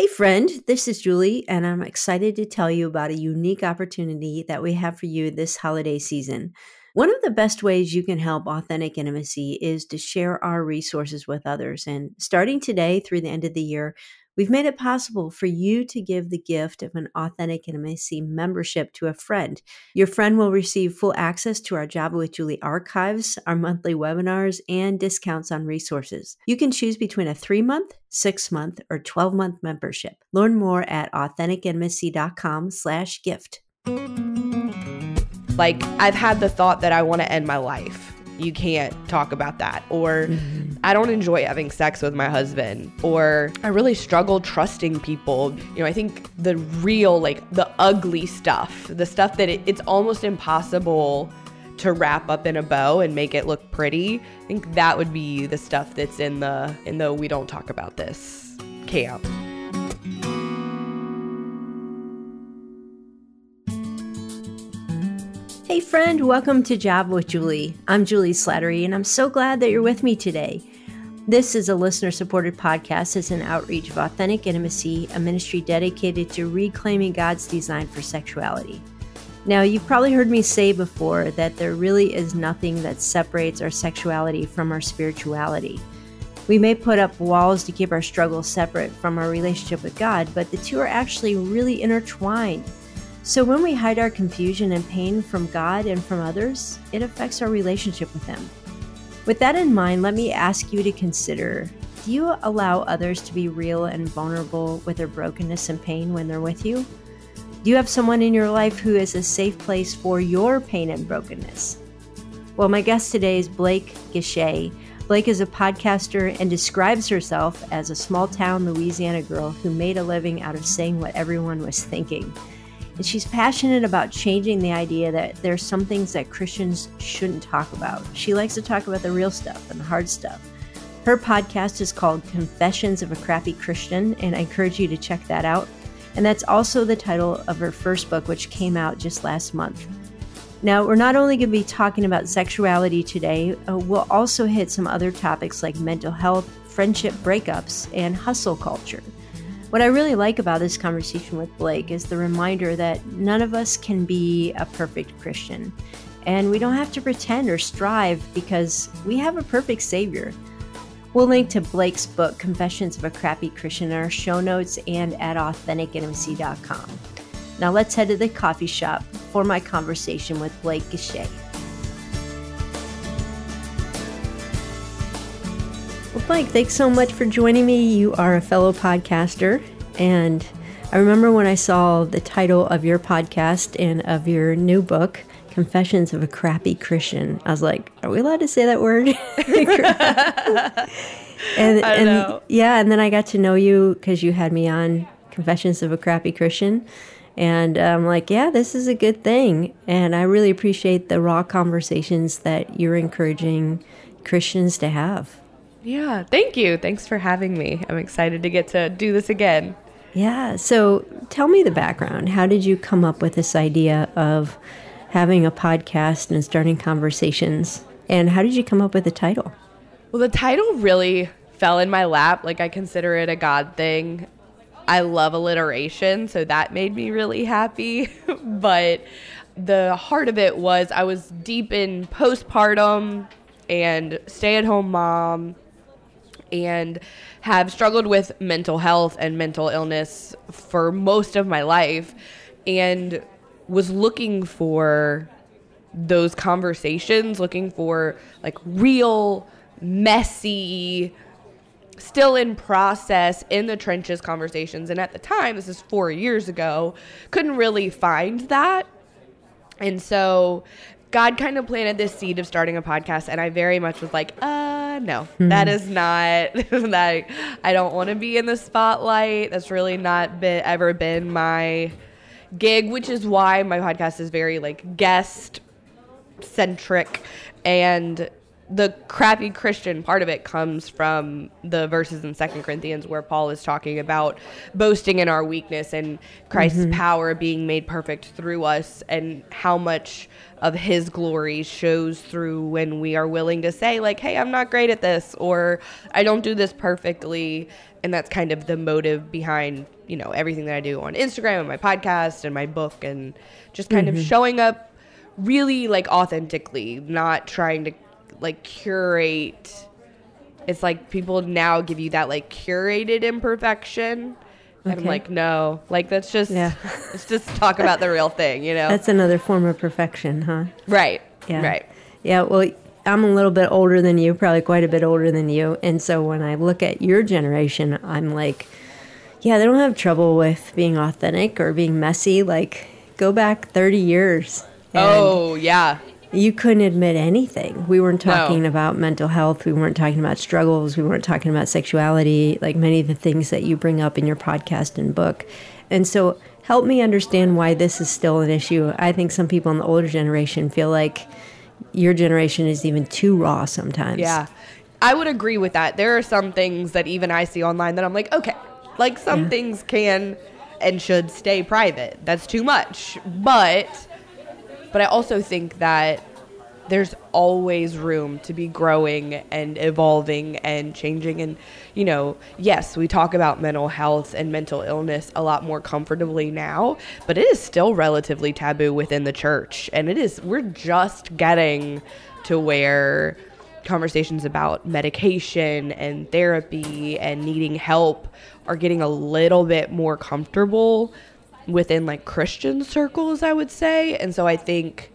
Hey, friend, this is Juli, and I'm excited to tell you about a unique opportunity that we have for you this holiday season. One of the best ways you can help authentic intimacy is to share our resources with others. And starting today through the end of the year, We've made it possible for you to give the gift of an Authentic Intimacy membership to a friend. Your friend will receive full access to our Java with Juli archives, our monthly webinars, and discounts on resources. You can choose between a three month, six month, or 12 month membership. Learn more at authenticintimacy.com slash gift. Like, I've had the thought that I want to end my life you can't talk about that. Or mm-hmm. I don't enjoy having sex with my husband. Or I really struggle trusting people. You know, I think the real, like the ugly stuff, the stuff that it, it's almost impossible to wrap up in a bow and make it look pretty. I think that would be the stuff that's in the in the we don't talk about this camp. Friend, welcome to Java with Juli. I'm Juli Slattery, and I'm so glad that you're with me today. This is a listener supported podcast. It's an outreach of authentic intimacy, a ministry dedicated to reclaiming God's design for sexuality. Now, you've probably heard me say before that there really is nothing that separates our sexuality from our spirituality. We may put up walls to keep our struggles separate from our relationship with God, but the two are actually really intertwined. So when we hide our confusion and pain from God and from others, it affects our relationship with Him. With that in mind, let me ask you to consider do you allow others to be real and vulnerable with their brokenness and pain when they're with you? Do you have someone in your life who is a safe place for your pain and brokenness? Well, my guest today is Blake Guichet. Blake is a podcaster and describes herself as a small town Louisiana girl who made a living out of saying what everyone was thinking. And she's passionate about changing the idea that there's some things that Christians shouldn't talk about. She likes to talk about the real stuff and the hard stuff. Her podcast is called Confessions of a Crappy Christian, and I encourage you to check that out. And that's also the title of her first book, which came out just last month. Now, we're not only going to be talking about sexuality today, uh, we'll also hit some other topics like mental health, friendship breakups, and hustle culture. What I really like about this conversation with Blake is the reminder that none of us can be a perfect Christian. And we don't have to pretend or strive because we have a perfect Savior. We'll link to Blake's book, Confessions of a Crappy Christian, in our show notes and at AuthenticIntimacy.com. Now let's head to the coffee shop for my conversation with Blake Guichet. Blake, thanks so much for joining me. You are a fellow podcaster, and I remember when I saw the title of your podcast and of your new book, Confessions of a Crappy Christian. I was like, are we allowed to say that word? and, and yeah, and then I got to know you because you had me on Confessions of a Crappy Christian. And I'm like, yeah, this is a good thing. And I really appreciate the raw conversations that you're encouraging Christians to have. Yeah, thank you. Thanks for having me. I'm excited to get to do this again. Yeah, so tell me the background. How did you come up with this idea of having a podcast and starting conversations? And how did you come up with the title? Well, the title really fell in my lap. Like, I consider it a God thing. I love alliteration, so that made me really happy. but the heart of it was I was deep in postpartum and stay at home mom and have struggled with mental health and mental illness for most of my life and was looking for those conversations, looking for like real, messy, still in process, in the trenches conversations. And at the time, this is four years ago, couldn't really find that. And so God kind of planted this seed of starting a podcast, and I very much was like, uh, no, mm-hmm. that is not that. I don't want to be in the spotlight. That's really not been, ever been my gig, which is why my podcast is very like guest centric and the crappy Christian part of it comes from the verses in Second Corinthians where Paul is talking about boasting in our weakness and Christ's mm-hmm. power being made perfect through us and how much of his glory shows through when we are willing to say like hey i'm not great at this or i don't do this perfectly and that's kind of the motive behind you know everything that i do on instagram and my podcast and my book and just kind mm-hmm. of showing up really like authentically not trying to like curate it's like people now give you that like curated imperfection Okay. And I'm like, no, like let's just yeah. let's just talk about the real thing, you know. That's another form of perfection, huh? Right. Yeah. Right. Yeah. Well, I'm a little bit older than you, probably quite a bit older than you, and so when I look at your generation, I'm like, yeah, they don't have trouble with being authentic or being messy. Like, go back 30 years. Oh yeah you couldn't admit anything. We weren't talking no. about mental health. We weren't talking about struggles. We weren't talking about sexuality, like many of the things that you bring up in your podcast and book. And so, help me understand why this is still an issue. I think some people in the older generation feel like your generation is even too raw sometimes. Yeah. I would agree with that. There are some things that even I see online that I'm like, okay, like some yeah. things can and should stay private. That's too much. But but I also think that there's always room to be growing and evolving and changing. And, you know, yes, we talk about mental health and mental illness a lot more comfortably now, but it is still relatively taboo within the church. And it is, we're just getting to where conversations about medication and therapy and needing help are getting a little bit more comfortable within like Christian circles, I would say. And so I think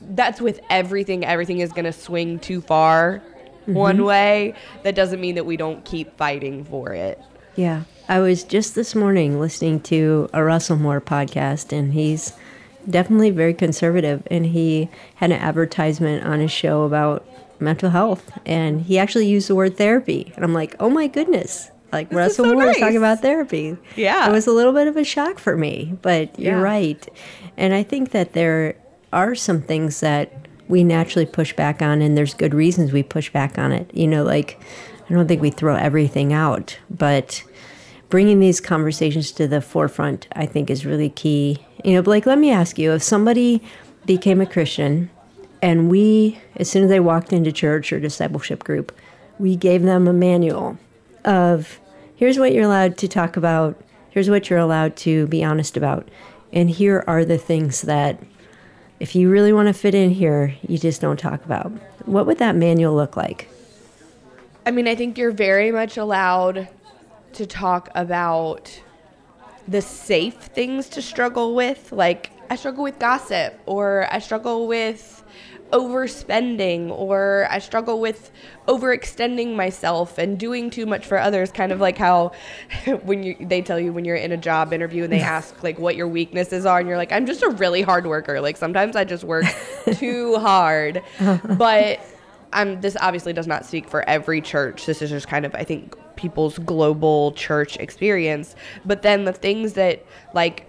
that's with everything. Everything is going to swing too far mm-hmm. one way. That doesn't mean that we don't keep fighting for it. Yeah. I was just this morning listening to a Russell Moore podcast, and he's definitely very conservative. And he had an advertisement on his show about mental health, and he actually used the word therapy. And I'm like, oh my goodness, like this Russell so Moore nice. talking about therapy. Yeah. It was a little bit of a shock for me, but you're right. And I think that there are some things that we naturally push back on, and there's good reasons we push back on it. You know, like, I don't think we throw everything out, but bringing these conversations to the forefront, I think, is really key. You know, Blake, let me ask you if somebody became a Christian and we, as soon as they walked into church or discipleship group, we gave them a manual of here's what you're allowed to talk about, here's what you're allowed to be honest about, and here are the things that if you really want to fit in here, you just don't talk about. What would that manual look like? I mean, I think you're very much allowed to talk about the safe things to struggle with. Like, I struggle with gossip, or I struggle with overspending or I struggle with overextending myself and doing too much for others kind of like how when you they tell you when you're in a job interview and they ask like what your weaknesses are and you're like I'm just a really hard worker. Like sometimes I just work too hard. But I'm this obviously does not speak for every church. This is just kind of I think people's global church experience. But then the things that like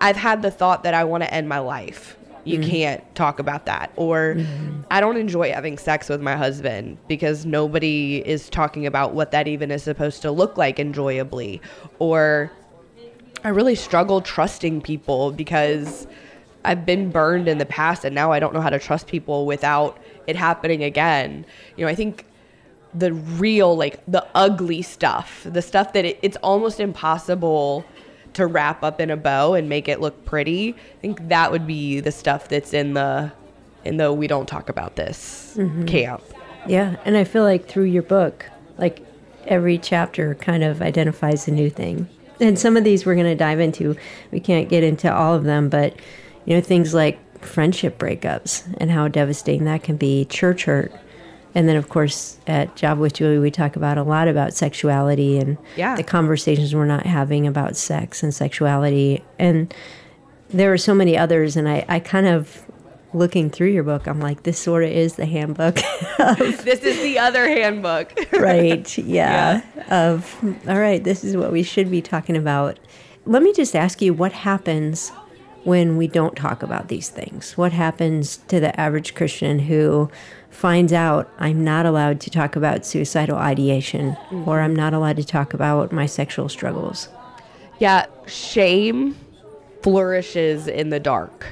I've had the thought that I want to end my life you mm-hmm. can't talk about that. Or mm-hmm. I don't enjoy having sex with my husband because nobody is talking about what that even is supposed to look like enjoyably. Or I really struggle trusting people because I've been burned in the past and now I don't know how to trust people without it happening again. You know, I think the real, like the ugly stuff, the stuff that it, it's almost impossible to wrap up in a bow and make it look pretty. I think that would be the stuff that's in the in the we don't talk about this mm-hmm. camp. Yeah, and I feel like through your book, like every chapter kind of identifies a new thing. And some of these we're going to dive into. We can't get into all of them, but you know things like friendship breakups and how devastating that can be, church hurt, and then, of course, at Java with Juli, we talk about a lot about sexuality and yeah. the conversations we're not having about sex and sexuality. And there are so many others. And I, I kind of, looking through your book, I'm like, this sort of is the handbook. Of, this is the other handbook. right. Yeah, yeah. Of, all right, this is what we should be talking about. Let me just ask you what happens when we don't talk about these things? What happens to the average Christian who finds out I'm not allowed to talk about suicidal ideation mm-hmm. or I'm not allowed to talk about my sexual struggles? Yeah, shame flourishes in the dark.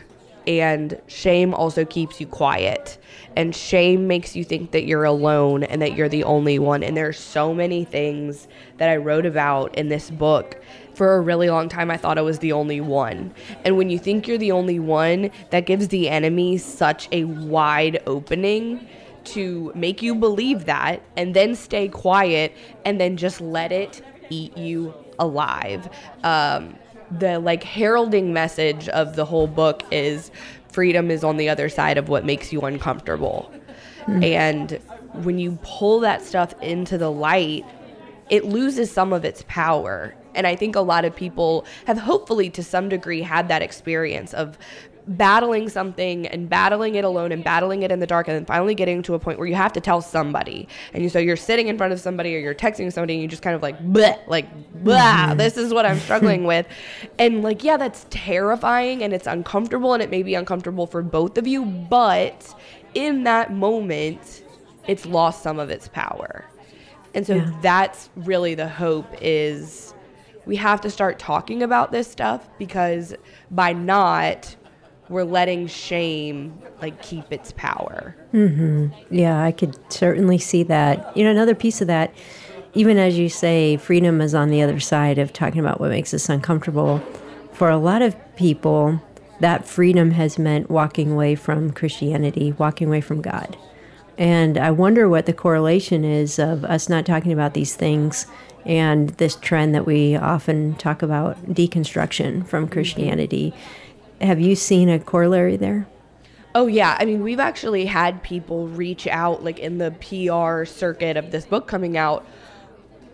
And shame also keeps you quiet. And shame makes you think that you're alone and that you're the only one. And there are so many things that I wrote about in this book for a really long time, I thought I was the only one. And when you think you're the only one, that gives the enemy such a wide opening to make you believe that and then stay quiet and then just let it eat you alive. Um, the like heralding message of the whole book is freedom is on the other side of what makes you uncomfortable. Mm. And when you pull that stuff into the light, it loses some of its power. And I think a lot of people have hopefully to some degree had that experience of battling something and battling it alone and battling it in the dark and then finally getting to a point where you have to tell somebody and you so you're sitting in front of somebody or you're texting somebody and you just kind of like bleh, like blah mm-hmm. this is what i'm struggling with and like yeah that's terrifying and it's uncomfortable and it may be uncomfortable for both of you but in that moment it's lost some of its power and so yeah. that's really the hope is we have to start talking about this stuff because by not we're letting shame like keep its power. Mm-hmm. Yeah, I could certainly see that. You know, another piece of that, even as you say, freedom is on the other side of talking about what makes us uncomfortable. For a lot of people, that freedom has meant walking away from Christianity, walking away from God. And I wonder what the correlation is of us not talking about these things and this trend that we often talk about deconstruction from. Christianity. Have you seen a corollary there? Oh yeah, I mean we've actually had people reach out like in the PR circuit of this book coming out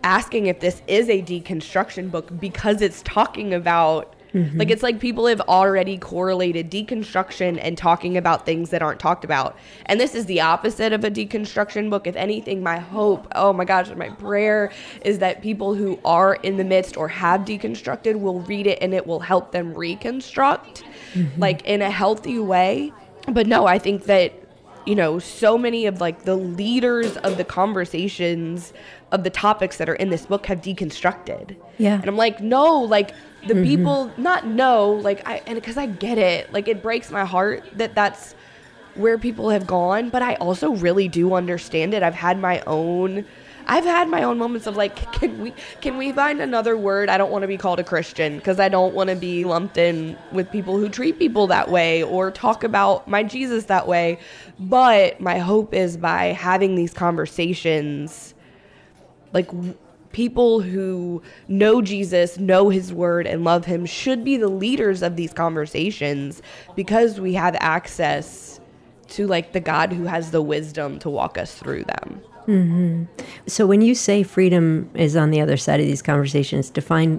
asking if this is a deconstruction book because it's talking about Mm-hmm. Like it's like people have already correlated deconstruction and talking about things that aren't talked about. And this is the opposite of a deconstruction book. If anything, my hope, oh my gosh, my prayer is that people who are in the midst or have deconstructed will read it and it will help them reconstruct mm-hmm. like in a healthy way. But no, I think that you know, so many of like the leaders of the conversations of the topics that are in this book have deconstructed. Yeah. And I'm like, no, like the mm-hmm. people not know, like I and because I get it, like it breaks my heart that that's where people have gone, but I also really do understand it. I've had my own I've had my own moments of like, can we can we find another word? I don't want to be called a Christian because I don't want to be lumped in with people who treat people that way or talk about my Jesus that way. But my hope is by having these conversations, like people who know Jesus, know his word, and love him should be the leaders of these conversations because we have access to like the God who has the wisdom to walk us through them. Mm-hmm. So when you say freedom is on the other side of these conversations, define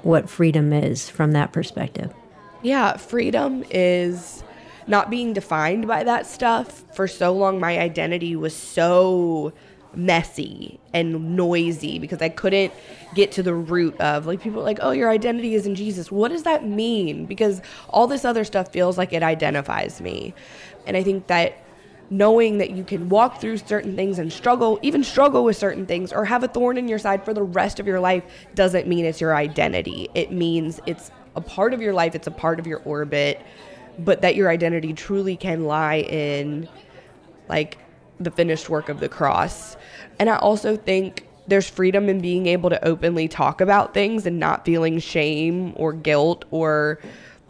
what freedom is from that perspective. Yeah, freedom is not being defined by that stuff. For so long, my identity was so messy and noisy because I couldn't get to the root of like people like, oh, your identity is in Jesus. What does that mean? Because all this other stuff feels like it identifies me. And I think that knowing that you can walk through certain things and struggle, even struggle with certain things, or have a thorn in your side for the rest of your life doesn't mean it's your identity. It means it's a part of your life, it's a part of your orbit, but that your identity truly can lie in like the finished work of the cross. And I also think there's freedom in being able to openly talk about things and not feeling shame or guilt or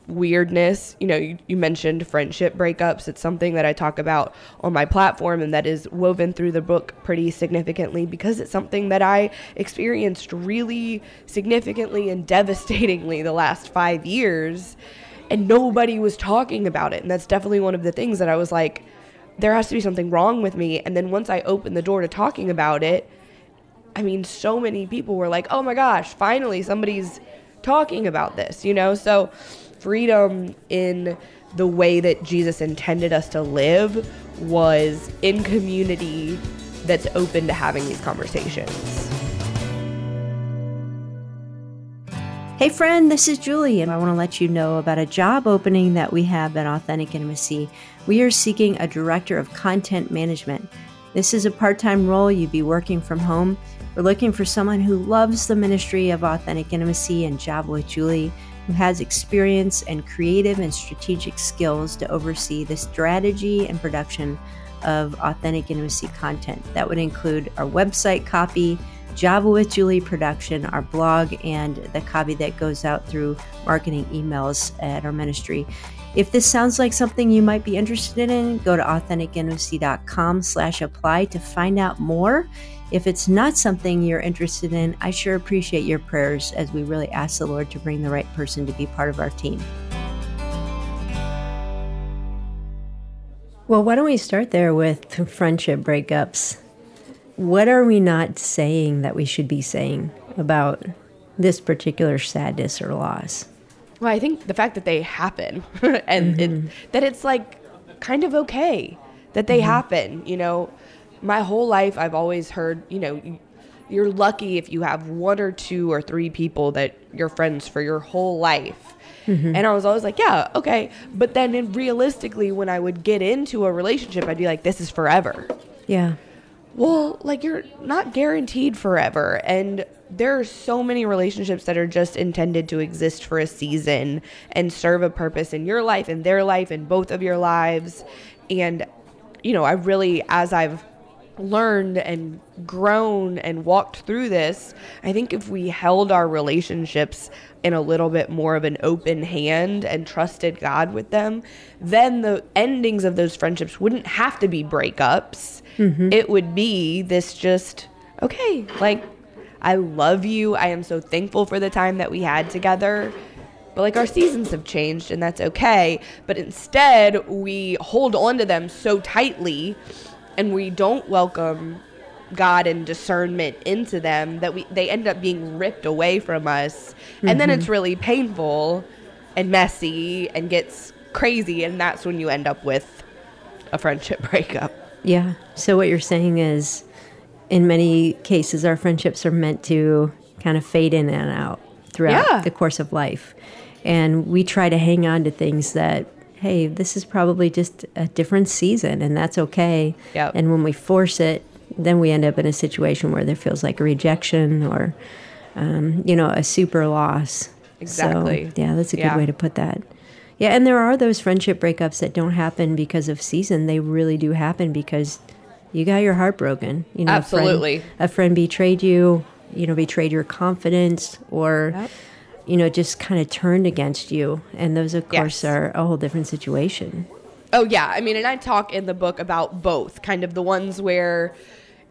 weirdness. You know, you, you, mentioned friendship breakups. It's something that I talk about on my platform and that is woven through the book pretty significantly because it's something that I experienced really significantly and devastatingly the last five years. And nobody was talking about it. And that's definitely one of the things that I was like, there has to be something wrong with me. And then once I opened the door to talking about it, I mean, so many people were like, oh my gosh, finally somebody's talking about this, you know? So, freedom in the way that Jesus intended us to live was in community that's open to having these conversations. Hey, friend, this is Juli, and I want to let you know about a job opening that we have at Authentic Intimacy. We are seeking a director of content management. This is a part time role. You'd be working from home. We're looking for someone who loves the ministry of Authentic Intimacy and Java with Juli, who has experience and creative and strategic skills to oversee the strategy and production of Authentic Intimacy content. That would include our website copy Java with Juli production, our blog, and the copy that goes out through marketing emails at our ministry. If this sounds like something you might be interested in, go to authenticintimacy.com slash apply to find out more. If it's not something you're interested in, I sure appreciate your prayers as we really ask the Lord to bring the right person to be part of our team. Well, why don't we start there with friendship breakups? What are we not saying that we should be saying about this particular sadness or loss? Well, I think the fact that they happen and mm-hmm. it, that it's like kind of okay that they mm-hmm. happen. You know, my whole life I've always heard, you know, you're lucky if you have one or two or three people that you're friends for your whole life. Mm-hmm. And I was always like, yeah, okay. But then realistically, when I would get into a relationship, I'd be like, this is forever. Yeah. Well, like you're not guaranteed forever. And there are so many relationships that are just intended to exist for a season and serve a purpose in your life and their life and both of your lives. And, you know, I really, as I've learned and grown and walked through this, I think if we held our relationships in a little bit more of an open hand and trusted God with them, then the endings of those friendships wouldn't have to be breakups. Mm-hmm. It would be this just, okay, like, I love you. I am so thankful for the time that we had together. But like our seasons have changed and that's okay. But instead, we hold on to them so tightly and we don't welcome God and discernment into them that we they end up being ripped away from us. Mm-hmm. And then it's mm-hmm. really painful and messy and gets crazy and that's when you end up with a friendship breakup. Yeah. So what you're saying is in many cases our friendships are meant to kind of fade in and out throughout yeah. the course of life. And we try to hang on to things that hey, this is probably just a different season and that's okay. Yep. And when we force it, then we end up in a situation where there feels like a rejection or, um, you know, a super loss. Exactly. So, yeah, that's a good yeah. way to put that. Yeah, and there are those friendship breakups that don't happen because of season. They really do happen because you got your heart broken. You know, absolutely. A friend, a friend betrayed you. You know, betrayed your confidence, or yep you know, just kind of turned against you. And those, of course, yes. are a whole different situation. Oh, yeah. I mean, and I talk in the book about both kind of the ones where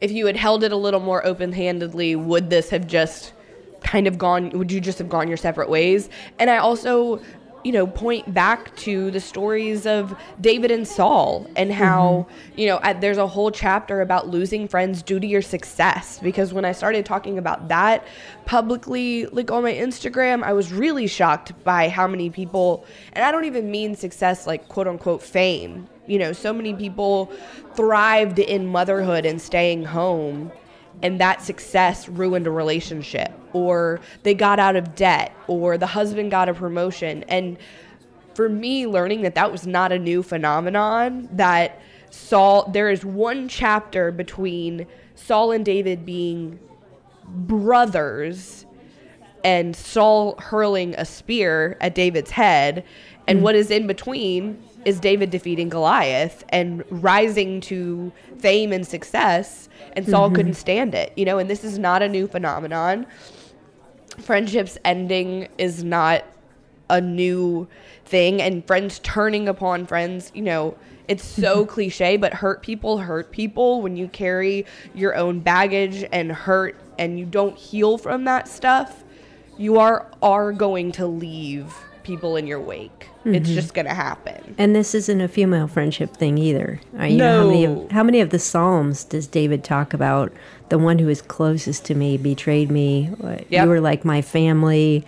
if you had held it a little more open handedly, would this have just kind of gone, would you just have gone your separate ways? And I also you know, point back to the stories of David and Saul and how, mm-hmm. you know, there's a whole chapter about losing friends due to your success. Because when I started talking about that publicly, like on my Instagram, I was really shocked by how many people, and I don't even mean success like quote unquote fame. You know, so many people thrived in motherhood and staying home and that success ruined a relationship or they got out of debt or the husband got a promotion and for me learning that that was not a new phenomenon that Saul there is one chapter between Saul and David being brothers and Saul hurling a spear at David's head and mm. what is in between is David defeating Goliath and rising to fame and success, and Saul mm-hmm. couldn't stand it, you know, and this is not a new phenomenon. Friendships ending is not a new thing, and friends turning upon friends, you know, it's so mm-hmm. cliche, but hurt people hurt people when you carry your own baggage and hurt and you don't heal from that stuff. You are are going to leave people in your wake. Mm-hmm. It's just going to happen. And this isn't a female friendship thing either. Uh, you no. Know, how, many of, how many of the Psalms does David talk about? The one who is closest to me betrayed me. Yep. You were like my family.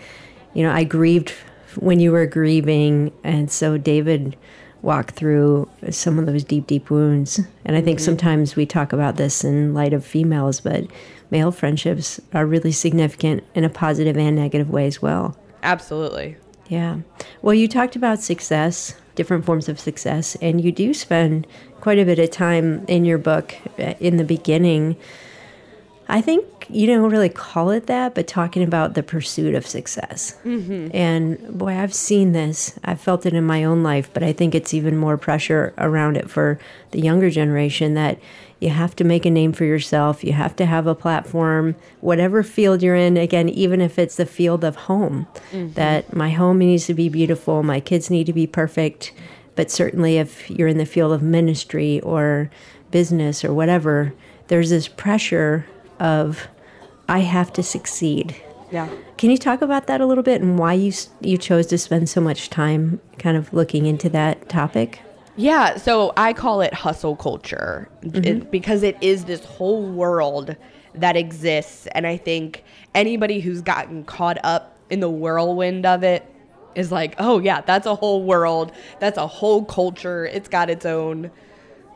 You know, I grieved when you were grieving. And so David walked through some of those deep, deep wounds. And I think mm-hmm. sometimes we talk about this in light of females, but male friendships are really significant in a positive and negative way as well. Absolutely. Yeah. Well, you talked about success, different forms of success, and you do spend quite a bit of time in your book uh, in the beginning. I think you don't really call it that, but talking about the pursuit of success. Mm-hmm. And boy, I've seen this. I've felt it in my own life, but I think it's even more pressure around it for the younger generation that you have to make a name for yourself. You have to have a platform, whatever field you're in. Again, even if it's the field of home, mm-hmm. that my home needs to be beautiful, my kids need to be perfect. But certainly, if you're in the field of ministry or business or whatever, there's this pressure of I have to succeed. Yeah. Can you talk about that a little bit and why you you chose to spend so much time kind of looking into that topic? Yeah, so I call it hustle culture mm-hmm. it, because it is this whole world that exists. And I think anybody who's gotten caught up in the whirlwind of it is like, oh, yeah, that's a whole world. That's a whole culture. It's got its own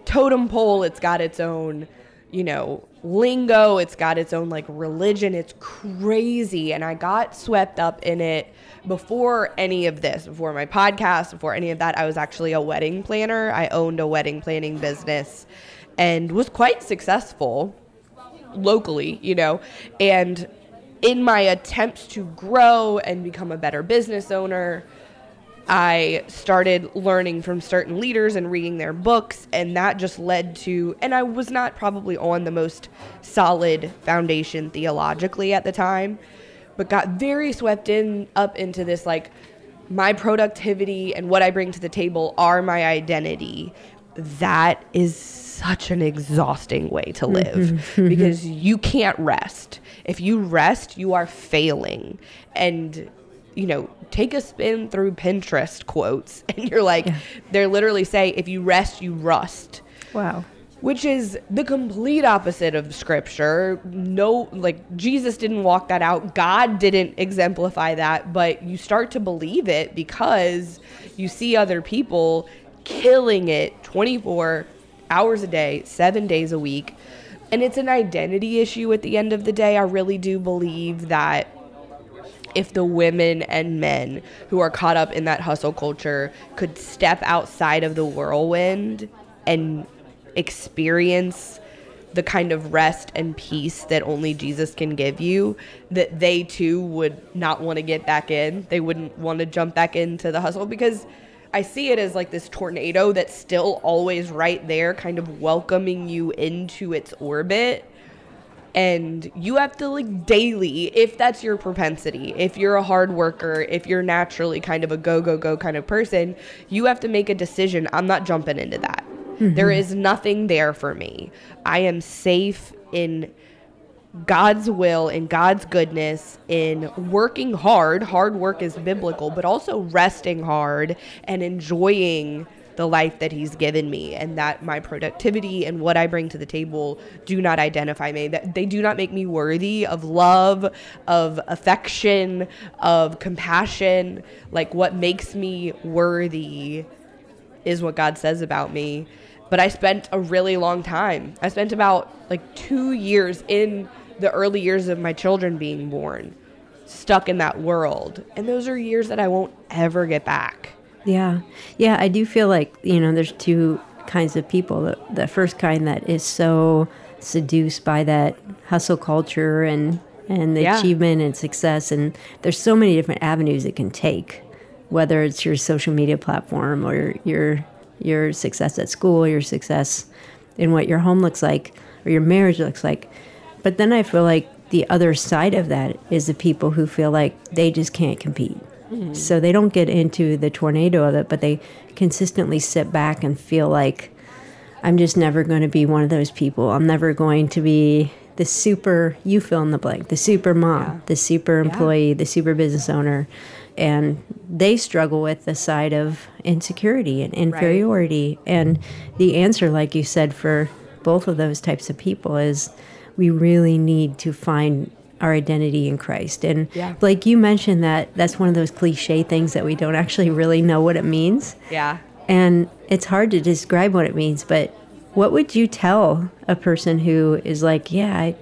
totem pole, it's got its own, you know, lingo, it's got its own like religion. It's crazy. And I got swept up in it before any of this, before my podcast, before any of that, I was actually a wedding planner. I owned a wedding planning business and was quite successful locally, you know. And in my attempts to grow and become a better business owner, I started learning from certain leaders and reading their books, and that just led to, and I was not probably on the most solid foundation theologically at the time, but got very swept in up into this like my productivity and what I bring to the table are my identity. That is such an exhausting way to live mm-hmm. because you can't rest. If you rest, you are failing. And you know, take a spin through Pinterest quotes and you're like yeah. they're literally say if you rest you rust. Wow which is the complete opposite of scripture. No, like Jesus didn't walk that out. God didn't exemplify that, but you start to believe it because you see other people killing it 24 hours a day, seven days a week. And it's an identity issue at the end of the day. I really do believe that if the women and men who are caught up in that hustle culture could step outside of the whirlwind and experience the kind of rest and peace that only Jesus can give you, that they too would not want to get back in. They wouldn't want to jump back into the hustle because I see it as like this tornado that's still always right there, kind of welcoming you into its orbit. And you have to like daily, if that's your propensity, if you're a hard worker, if you're naturally kind of a go, go, go kind of person, you have to make a decision. I'm not jumping into that Mm-hmm. There is nothing there for me. I am safe in God's will and God's goodness in working hard. Hard work is biblical, but also resting hard and enjoying the life that he's given me and that my productivity and what I bring to the table do not identify me that they do not make me worthy of love of affection of compassion like what makes me worthy is what God says about me but I spent a really long time. I spent about like two years in the early years of my children being born, stuck in that world. And those are years that I won't ever get back. Yeah. Yeah. I do feel like, you know, there's two kinds of people. The, the first kind that is so seduced by that hustle culture and, and the yeah. achievement and success. And there's so many different avenues it can take, whether it's your social media platform or your your success at school, your success in what your home looks like, or your marriage looks like. But then I feel like the other side of that is the people who feel like they just can't compete. Mm. So they don't get into the tornado of it, but they consistently sit back and feel like I'm just never going to be one of those people. I'm never going to be the super, you fill in the blank, the super mom, yeah. the super employee, yeah. the super business owner and they struggle with the side of insecurity and inferiority. Right. And the answer, like you said, for both of those types of people is we really need to find our identity in Christ. And yeah. like you mentioned that that's one of those cliche things that we don't actually really know what it means. Yeah. And it's hard to describe what it means, but what would you tell a person who is like, yeah, I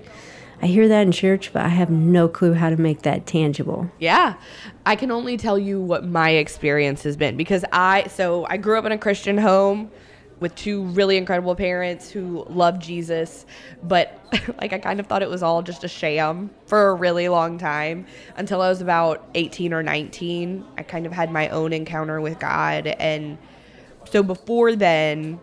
I hear that in church, but I have no clue how to make that tangible. Yeah. I can only tell you what my experience has been because I so I grew up in a Christian home with two really incredible parents who love Jesus, but like I kind of thought it was all just a sham for a really long time until I was about 18 or 19. I kind of had my own encounter with God and so before then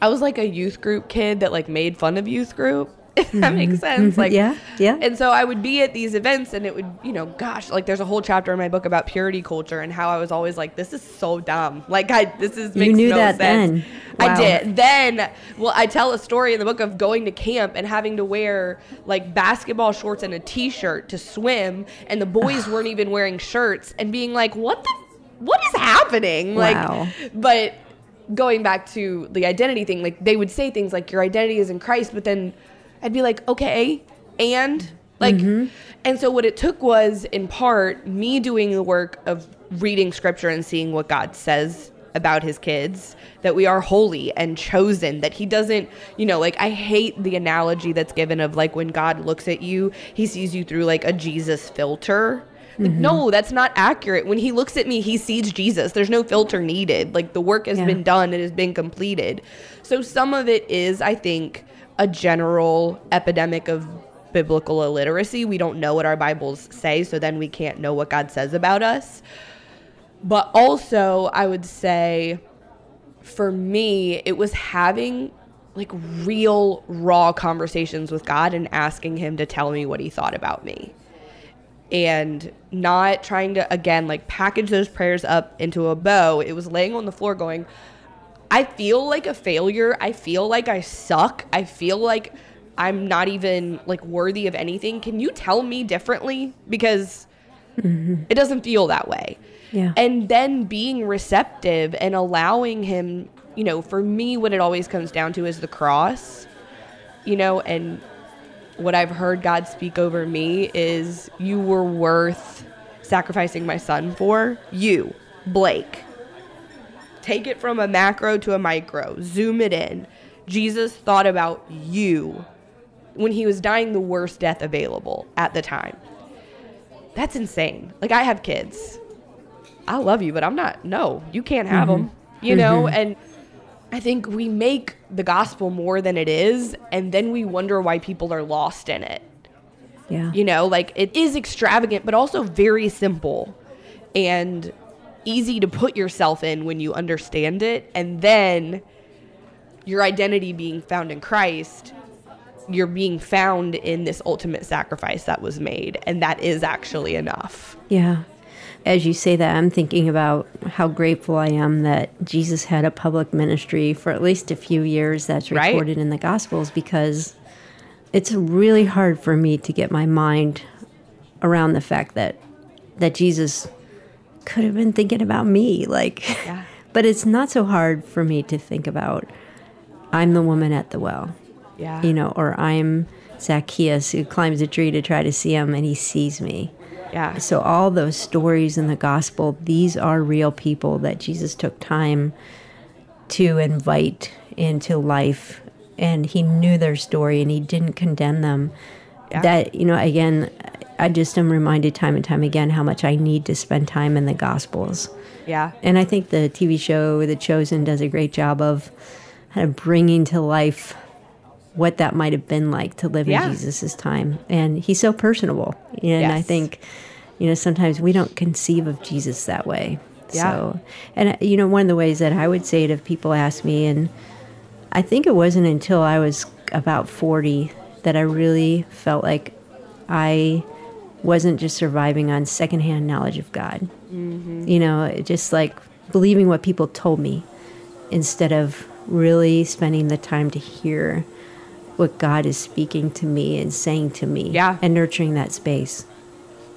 I was like a youth group kid that like made fun of youth group if that makes Mm-hmm. sense. Like, Yeah, yeah. And so I would be at these events, and it would, you know, gosh, like there's a whole chapter in my book about purity culture and how I was always like, this is so dumb. Like, I this is makes knew no that sense. then. I did. Then, well, I tell a story in the book of going to camp and having to wear like basketball shorts and a t-shirt to swim, and the boys weren't even wearing shirts, and being like, what the, what is happening? Wow. Like, but going back to the identity thing, like they would say things like your identity is in Christ, but then I'd be like, okay, and like, mm-hmm. and so what it took was in part me doing the work of reading scripture and seeing what God says about his kids that we are holy and chosen that he doesn't you know like i hate the analogy that's given of like when god looks at you he sees you through like a jesus filter. Like, mm-hmm. no that's not accurate. When he looks at me he sees jesus. There's no filter needed. Like the work has Yeah. been done. It has been completed. So some of it is i think a general epidemic of biblical illiteracy. We don't know what our bibles say so then we can't know what god says about us. But also i would say for me it was having like real raw conversations with god and asking him to tell me what he thought about me. And not trying to again like package those prayers up into a bow. It was laying on the floor going i feel like a failure. I feel like i suck. I feel like i'm not even like worthy of anything. Can you tell me differently? Because it doesn't feel that way. Yeah. and then being receptive and allowing him you know for me what it always comes down to is the cross you know and what i've heard god speak over me is you were worth sacrificing my son for you blake take it from a macro to a micro zoom it in jesus thought about you when he was dying the worst death available at the time that's insane like i have kids I love you, but I'm not. No, you can't have mm-hmm. them. You know, mm-hmm. and I think we make the gospel more than it is, and then we wonder why people are lost in it. yeah. You know, like it is extravagant, but also very simple and easy to put yourself in when you understand it. And then your identity being found in Christ, you're being found in this ultimate sacrifice that was made. And that is actually enough. Yeah. As you say that, I'm thinking about how grateful I am that Jesus had a public ministry for at least a few years that's Right. recorded in the Gospels because it's really hard for me to get my mind around the fact that that Jesus could have been thinking about me like Yeah. but it's not so hard for me to think about I'm the woman at the well Yeah. you know or I'm Zacchaeus who climbs a tree to try to see him and he sees me Yeah. so all those stories in the gospel, these are real people that Jesus took time to invite into life and he knew their story and he didn't condemn them. Yeah. That, you know, again, I just am reminded time and time again how much I need to spend time in the gospels. Yeah. And I think the TV show The Chosen does a great job of kind of bringing to life what that might have been like to live Yeah. in Jesus' time. And he's so personable. And I think, you know, sometimes we don't conceive of Jesus that way. Yeah. So, and, you know, one of the ways that I would say it if people ask me, and I think it wasn't until I was about 40 that I really felt like I wasn't just surviving on secondhand knowledge of God. Mm-hmm. You know, it just like believing what people told me instead of really spending the time to hear what God is speaking to me and saying to me Yeah. and nurturing that space.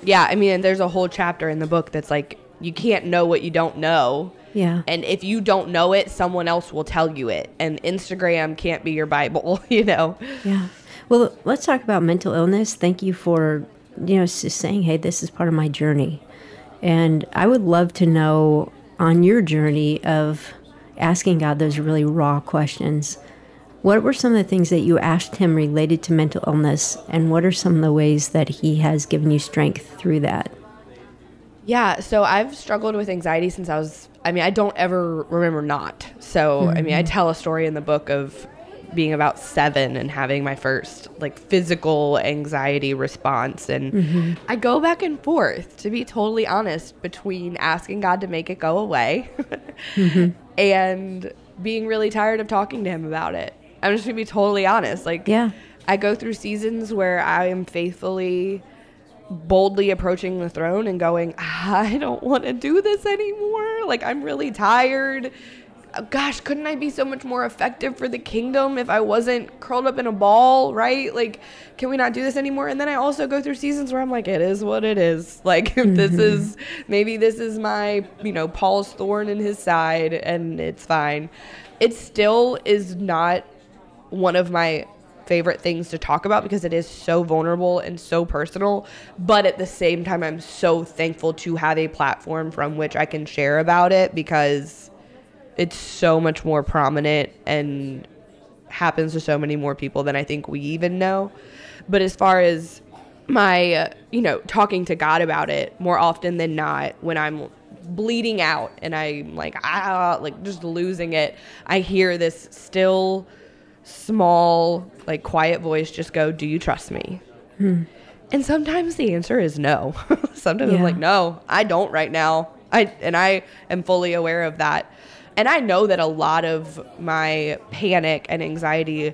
Yeah, I mean, there's a whole chapter in the book that's like, you can't know what you don't know. Yeah. And if you don't know it, someone else will tell you it. And Instagram can't be your Bible, you know? Yeah. Well, let's talk about mental illness. Thank you for, you know, just saying, hey, this is part of my journey. And I would love to know on your journey of asking God those really raw questions. What were some of the things that you asked him related to mental illness, and what are some of the ways that he has given you strength through that? Yeah, so I've struggled with anxiety since I was, I mean, I don't ever remember not. So, mm-hmm. I mean, I tell a story in the book of being about seven and having my first like physical anxiety response. And mm-hmm. I go back and forth, to be totally honest, between asking God to make it go away mm-hmm. and being really tired of talking to Him about it. I'm just gonna be totally honest. Like, yeah, I go through seasons where I am faithfully boldly approaching the throne and going, I don't want to do this anymore. Like, I'm really tired gosh, couldn't I be so much more effective for the kingdom if I wasn't curled up in a ball, right? Like, can we not do this anymore? And then I also go through seasons where I'm like, it is what it is. Like, mm-hmm. this is maybe this is my, you know, Paul's thorn in his side and it's fine. It still is not one of my favorite things to talk about because it is so vulnerable and so personal. But at the same time, I'm so thankful to have a platform from which I can share about it because it's so much more prominent and happens to so many more people than I think we even know. But as far as my, uh, you know, talking to God about it more often than not, when I'm bleeding out and I'm like, ah, like just losing it, I hear this still small, like quiet voice just go, Do you trust me? Hmm. And sometimes the answer is no. sometimes yeah. I'm like, No, I don't right now. I and I am fully aware of that. And I know that a lot of my panic and anxiety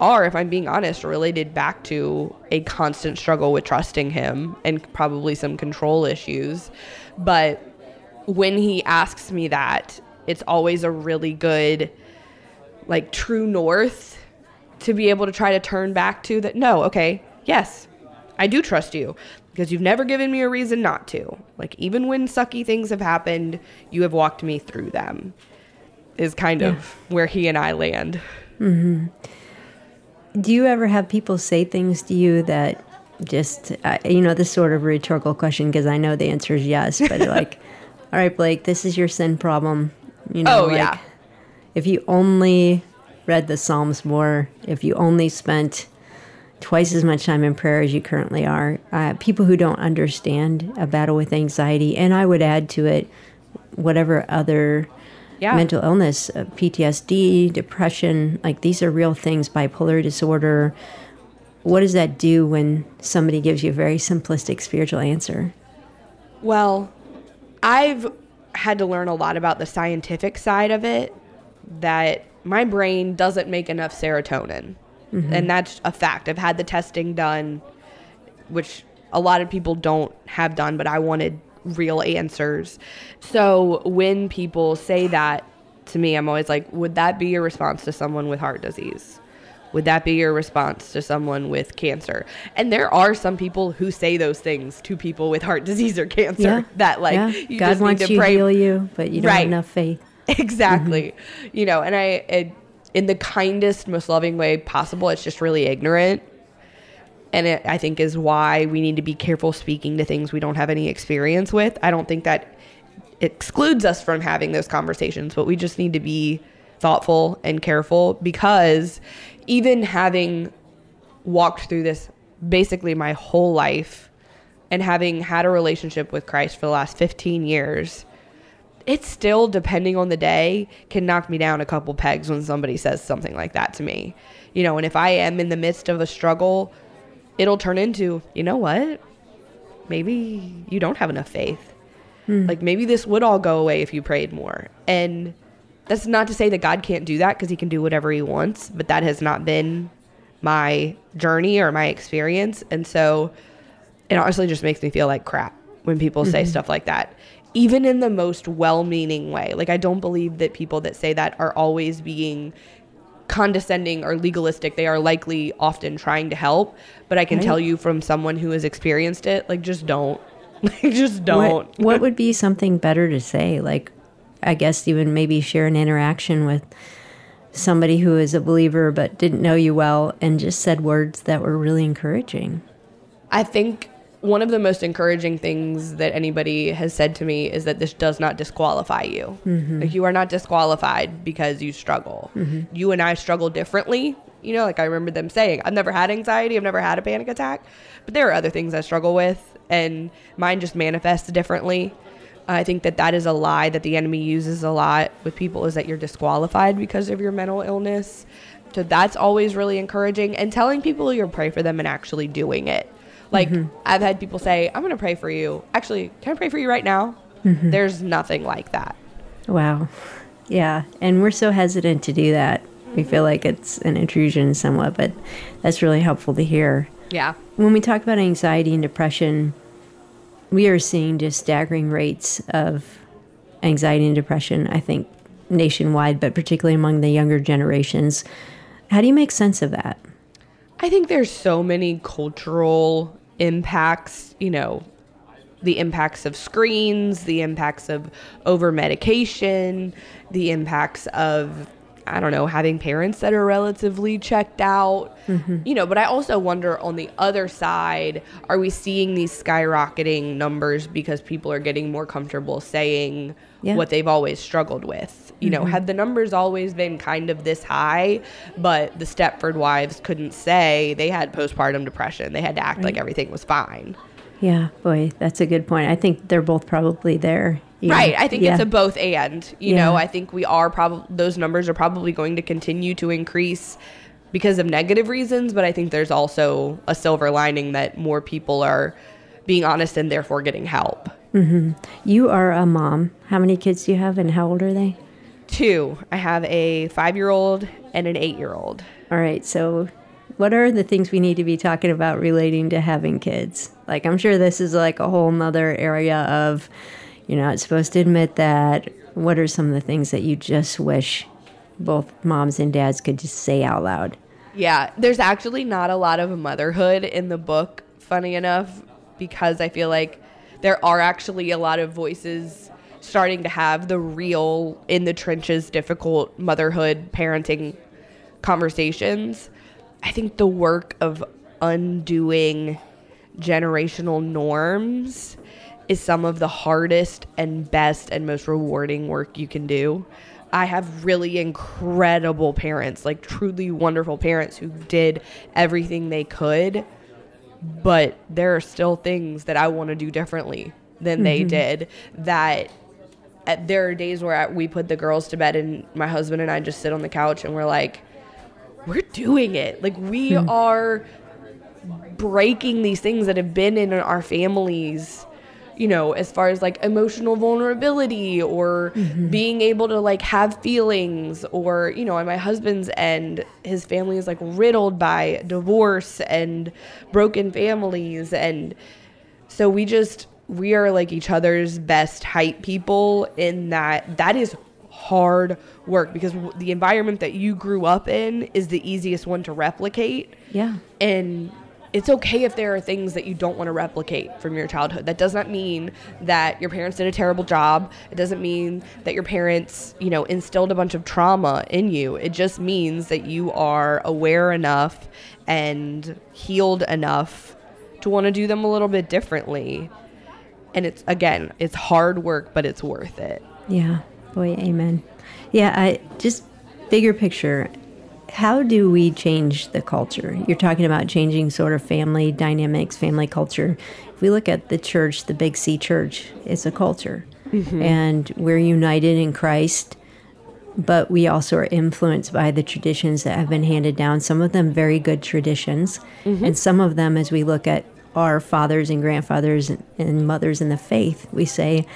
are, if I'm being honest, related back to a constant struggle with trusting him and probably some control issues. But when he asks me that, it's always a really good, like, true north to be able to try to turn back to that. No, okay, yes, I do trust you because you've never given me a reason not to. Like, even when sucky things have happened, you have walked me through them, is kind yeah. of where he and I land. Mm-hmm. Do you ever have people say things to you that just, uh, you know, this sort of rhetorical question, because I know the answer is yes, but like, all right, Blake, this is your sin problem. You know, oh, like, yeah. If you only read the Psalms more, if you only spent twice as much time in prayer as you currently are. Uh, people who don't understand a battle with anxiety, and I would add to it whatever other yeah. mental illness, uh, PTSD, depression, like these are real things, bipolar disorder. What does that do when somebody gives you a very simplistic spiritual answer? Well, I've had to learn a lot about the scientific side of it that my brain doesn't make enough serotonin. Mm-hmm. And that's a fact. I've had the testing done, which a lot of people don't have done, but I wanted real answers. So when people say that to me, I'm always like, would that be your response to someone with heart disease? Would that be your response to someone with cancer? And there are some people who say those things to people with heart disease or cancer. Yeah. That like yeah. God wants to, to pray. heal you, but you don't right. have enough faith. Exactly. Mm-hmm. You know, and I it, in the kindest, most loving way possible. It's just really ignorant. And it, I think is why we need to be careful speaking to things we don't have any experience with. I don't think that excludes us from having those conversations, but we just need to be thoughtful and careful because even having walked through this basically my whole life and having had a relationship with Christ for the last 15 years, it still, depending on the day, can knock me down a couple pegs when somebody says something like that to me. You know, and if I am in the midst of a struggle, it'll turn into, you know what? Maybe you don't have enough faith. Hmm. Like maybe this would all go away if you prayed more. And that's not to say that God can't do that because he can do whatever he wants, but that has not been my journey or my experience. And so it honestly just makes me feel like crap when people mm-hmm. say stuff like that even in the most well-meaning way. Like I don't believe that people that say that are always being condescending or legalistic. They are likely often trying to help, but I can right. tell you from someone who has experienced it, like just don't. Like just don't. What, what would be something better to say? Like I guess even maybe share an interaction with somebody who is a believer but didn't know you well and just said words that were really encouraging. I think one of the most encouraging things that anybody has said to me is that this does not disqualify you. Mm-hmm. Like you are not disqualified because you struggle. Mm-hmm. You and I struggle differently. You know, like I remember them saying, I've never had anxiety, I've never had a panic attack, but there are other things I struggle with, and mine just manifests differently. I think that that is a lie that the enemy uses a lot with people is that you're disqualified because of your mental illness. So that's always really encouraging and telling people you'll pray for them and actually doing it. Like mm-hmm. I've had people say, "I'm going to pray for you." Actually, can I pray for you right now? Mm-hmm. There's nothing like that. Wow. Yeah, and we're so hesitant to do that. We feel like it's an intrusion somewhat, but that's really helpful to hear. Yeah. When we talk about anxiety and depression, we are seeing just staggering rates of anxiety and depression, I think nationwide, but particularly among the younger generations. How do you make sense of that? I think there's so many cultural impacts, you know, the impacts of screens, the impacts of over medication, the impacts of I don't know, having parents that are relatively checked out, mm-hmm. you know, but I also wonder on the other side, are we seeing these skyrocketing numbers because people are getting more comfortable saying yeah. what they've always struggled with? You mm-hmm. know, had the numbers always been kind of this high, but the Stepford wives couldn't say they had postpartum depression, they had to act right. like everything was fine. Yeah, boy, that's a good point. I think they're both probably there Right. I think yeah. it's a both and. You yeah. know, I think we are probably those numbers are probably going to continue to increase because of negative reasons, but I think there's also a silver lining that more people are being honest and therefore getting help. Mm-hmm. You are a mom. How many kids do you have, and how old are they? Two. I have a five-year-old and an eight-year-old. All right. So, what are the things we need to be talking about relating to having kids? Like, I'm sure this is like a whole nother area of you're not supposed to admit that. What are some of the things that you just wish both moms and dads could just say out loud? Yeah, there's actually not a lot of motherhood in the book, funny enough, because I feel like there are actually a lot of voices starting to have the real, in the trenches, difficult motherhood, parenting conversations. I think the work of undoing generational norms is some of the hardest and best and most rewarding work you can do. I have really incredible parents, like truly wonderful parents who did everything they could, but there are still things that I want to do differently than mm-hmm. they did. That at, there are days where I, we put the girls to bed and my husband and I just sit on the couch and we're like, we're doing it. Like we mm. are breaking these things that have been in our families you know, as far as like emotional vulnerability or mm-hmm. being able to like have feelings or, you know, on my husband's end, his family is like riddled by divorce and broken families. And so we just, we are like each other's best hype people in that that is hard work because the environment that you grew up in is the easiest one to replicate. Yeah. And it's okay if there are things that you don't want to replicate from your childhood. That does not mean that your parents did a terrible job. It doesn't mean that your parents, you know, instilled a bunch of trauma in you. It just means that you are aware enough and healed enough to want to do them a little bit differently. And it's again, it's hard work, but it's worth it. Yeah. Boy, amen. Yeah, I just bigger picture how do we change the culture? You're talking about changing sort of family dynamics, family culture. If we look at the church, the Big C church, it's a culture. Mm-hmm. And we're united in Christ, but we also are influenced by the traditions that have been handed down, some of them very good traditions, mm-hmm. and some of them, as we look at our fathers and grandfathers and mothers in the faith, we say,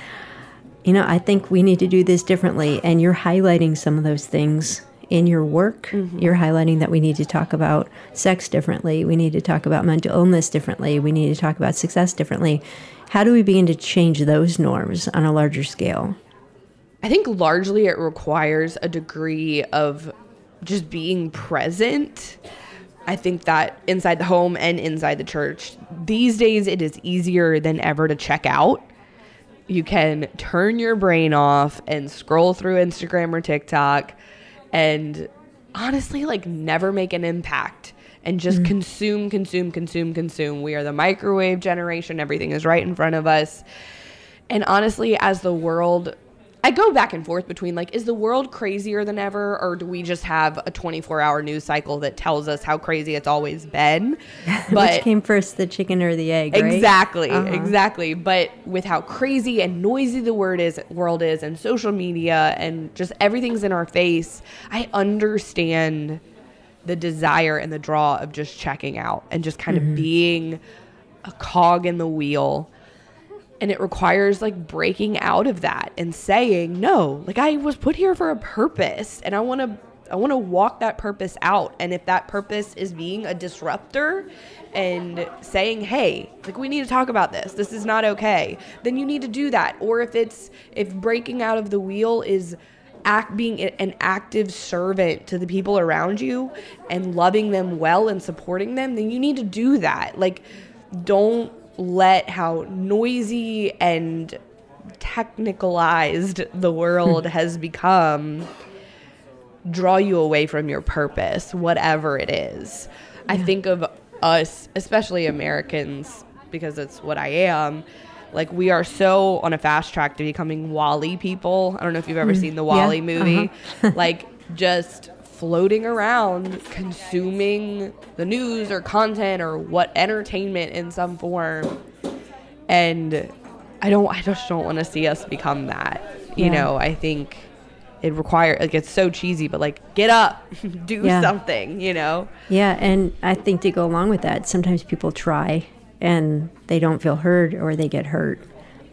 you know, I think we need to do this differently. And you're highlighting some of those things in your work. Mm-hmm. You're highlighting that we need to talk about sex differently. We need to talk about mental illness differently. We need to talk about success differently. How do we begin to change those norms on a larger scale? I think largely it requires a degree of just being present. I think that inside the home and inside the church, these days it is easier than ever to check out. You can turn your brain off and scroll through Instagram or TikTok and honestly like never make an impact and just mm. consume, consume, consume, consume. We are the microwave generation. Everything is right in front of us. And honestly, as the world I go back and forth between like, is the world crazier than ever, or do we just have a 24 hour news cycle that tells us how crazy it's always been? But Which came first, the chicken or the egg? Right? Exactly, uh-huh. exactly. But with how crazy and noisy the word is, world is, and social media, and just everything's in our face, I understand the desire and the draw of just checking out and just kind mm-hmm. of being a cog in the wheel and it requires like breaking out of that and saying no like i was put here for a purpose and i want to i want to walk that purpose out. And if that purpose is being a disruptor and saying hey like we need to talk about this. This is not okay then you need to do that. Or if it's if breaking out of the wheel is act being an active servant to the people around you and loving them well and supporting them then you need to do that. Like don't let how noisy and technicalized the world hmm. has become draw you away from your purpose, whatever it is. Yeah. I think of us, especially Americans, because it's what I am. Like we are so on a fast track to becoming WALL-E people. I don't know if you've ever mm. seen the WALL-E yeah. movie. Uh-huh. like just floating around consuming the news or content or what entertainment in some form and i don't i just don't want to see us become that you yeah. know i think it requires like it's so cheesy but like get up do yeah. something you know yeah and i think to go along with that sometimes people try and they don't feel heard or they get hurt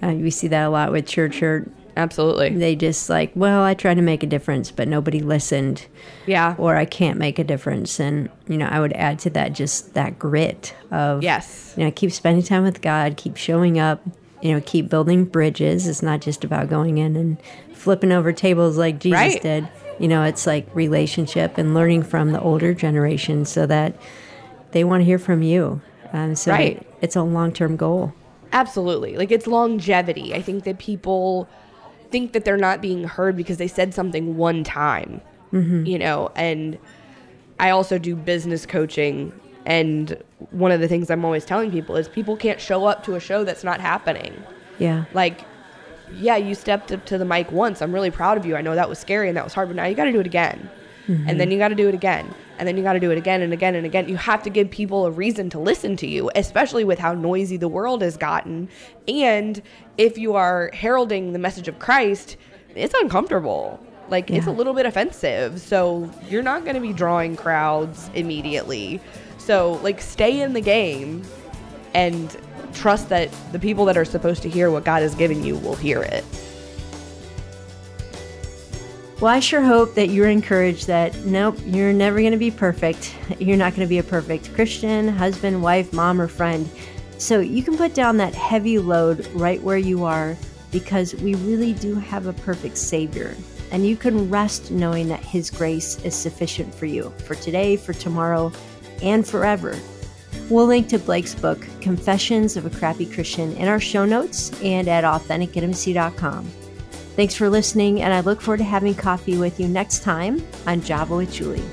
uh, we see that a lot with church hurt Absolutely. They just like, well, I tried to make a difference, but nobody listened. Yeah. Or I can't make a difference. And, you know, I would add to that just that grit of, yes. You know, keep spending time with God, keep showing up, you know, keep building bridges. It's not just about going in and flipping over tables like Jesus right. did. You know, it's like relationship and learning from the older generation so that they want to hear from you. Um, so right. it's a long term goal. Absolutely. Like it's longevity. I think that people think that they're not being heard because they said something one time, mm-hmm. you know, and I also do business coaching. And one of the things I'm always telling people is people can't show up to a show that's not happening. Yeah. Like, yeah, you stepped up to the mic once. I'm really proud of you. I know that was scary and that was hard, but now you got to do it again. Mm-hmm. And then you got to do it again. And then you got to do it again and again and again. You have to give people a reason to listen to you, especially with how noisy the world has gotten. And if you are heralding the message of Christ, it's uncomfortable. Like yeah. it's a little bit offensive. So you're not going to be drawing crowds immediately. So like stay in the game and trust that the people that are supposed to hear what God is giving you will hear it. Well, I sure hope that you're encouraged that nope, you're never going to be perfect. You're not going to be a perfect Christian, husband, wife, mom, or friend. So you can put down that heavy load right where you are because we really do have a perfect Savior. And you can rest knowing that His grace is sufficient for you for today, for tomorrow, and forever. We'll link to Blake's book, Confessions of a Crappy Christian, in our show notes and at AuthenticIntimacy.com. Thanks for listening, and I look forward to having coffee with you next time on Java with Juli.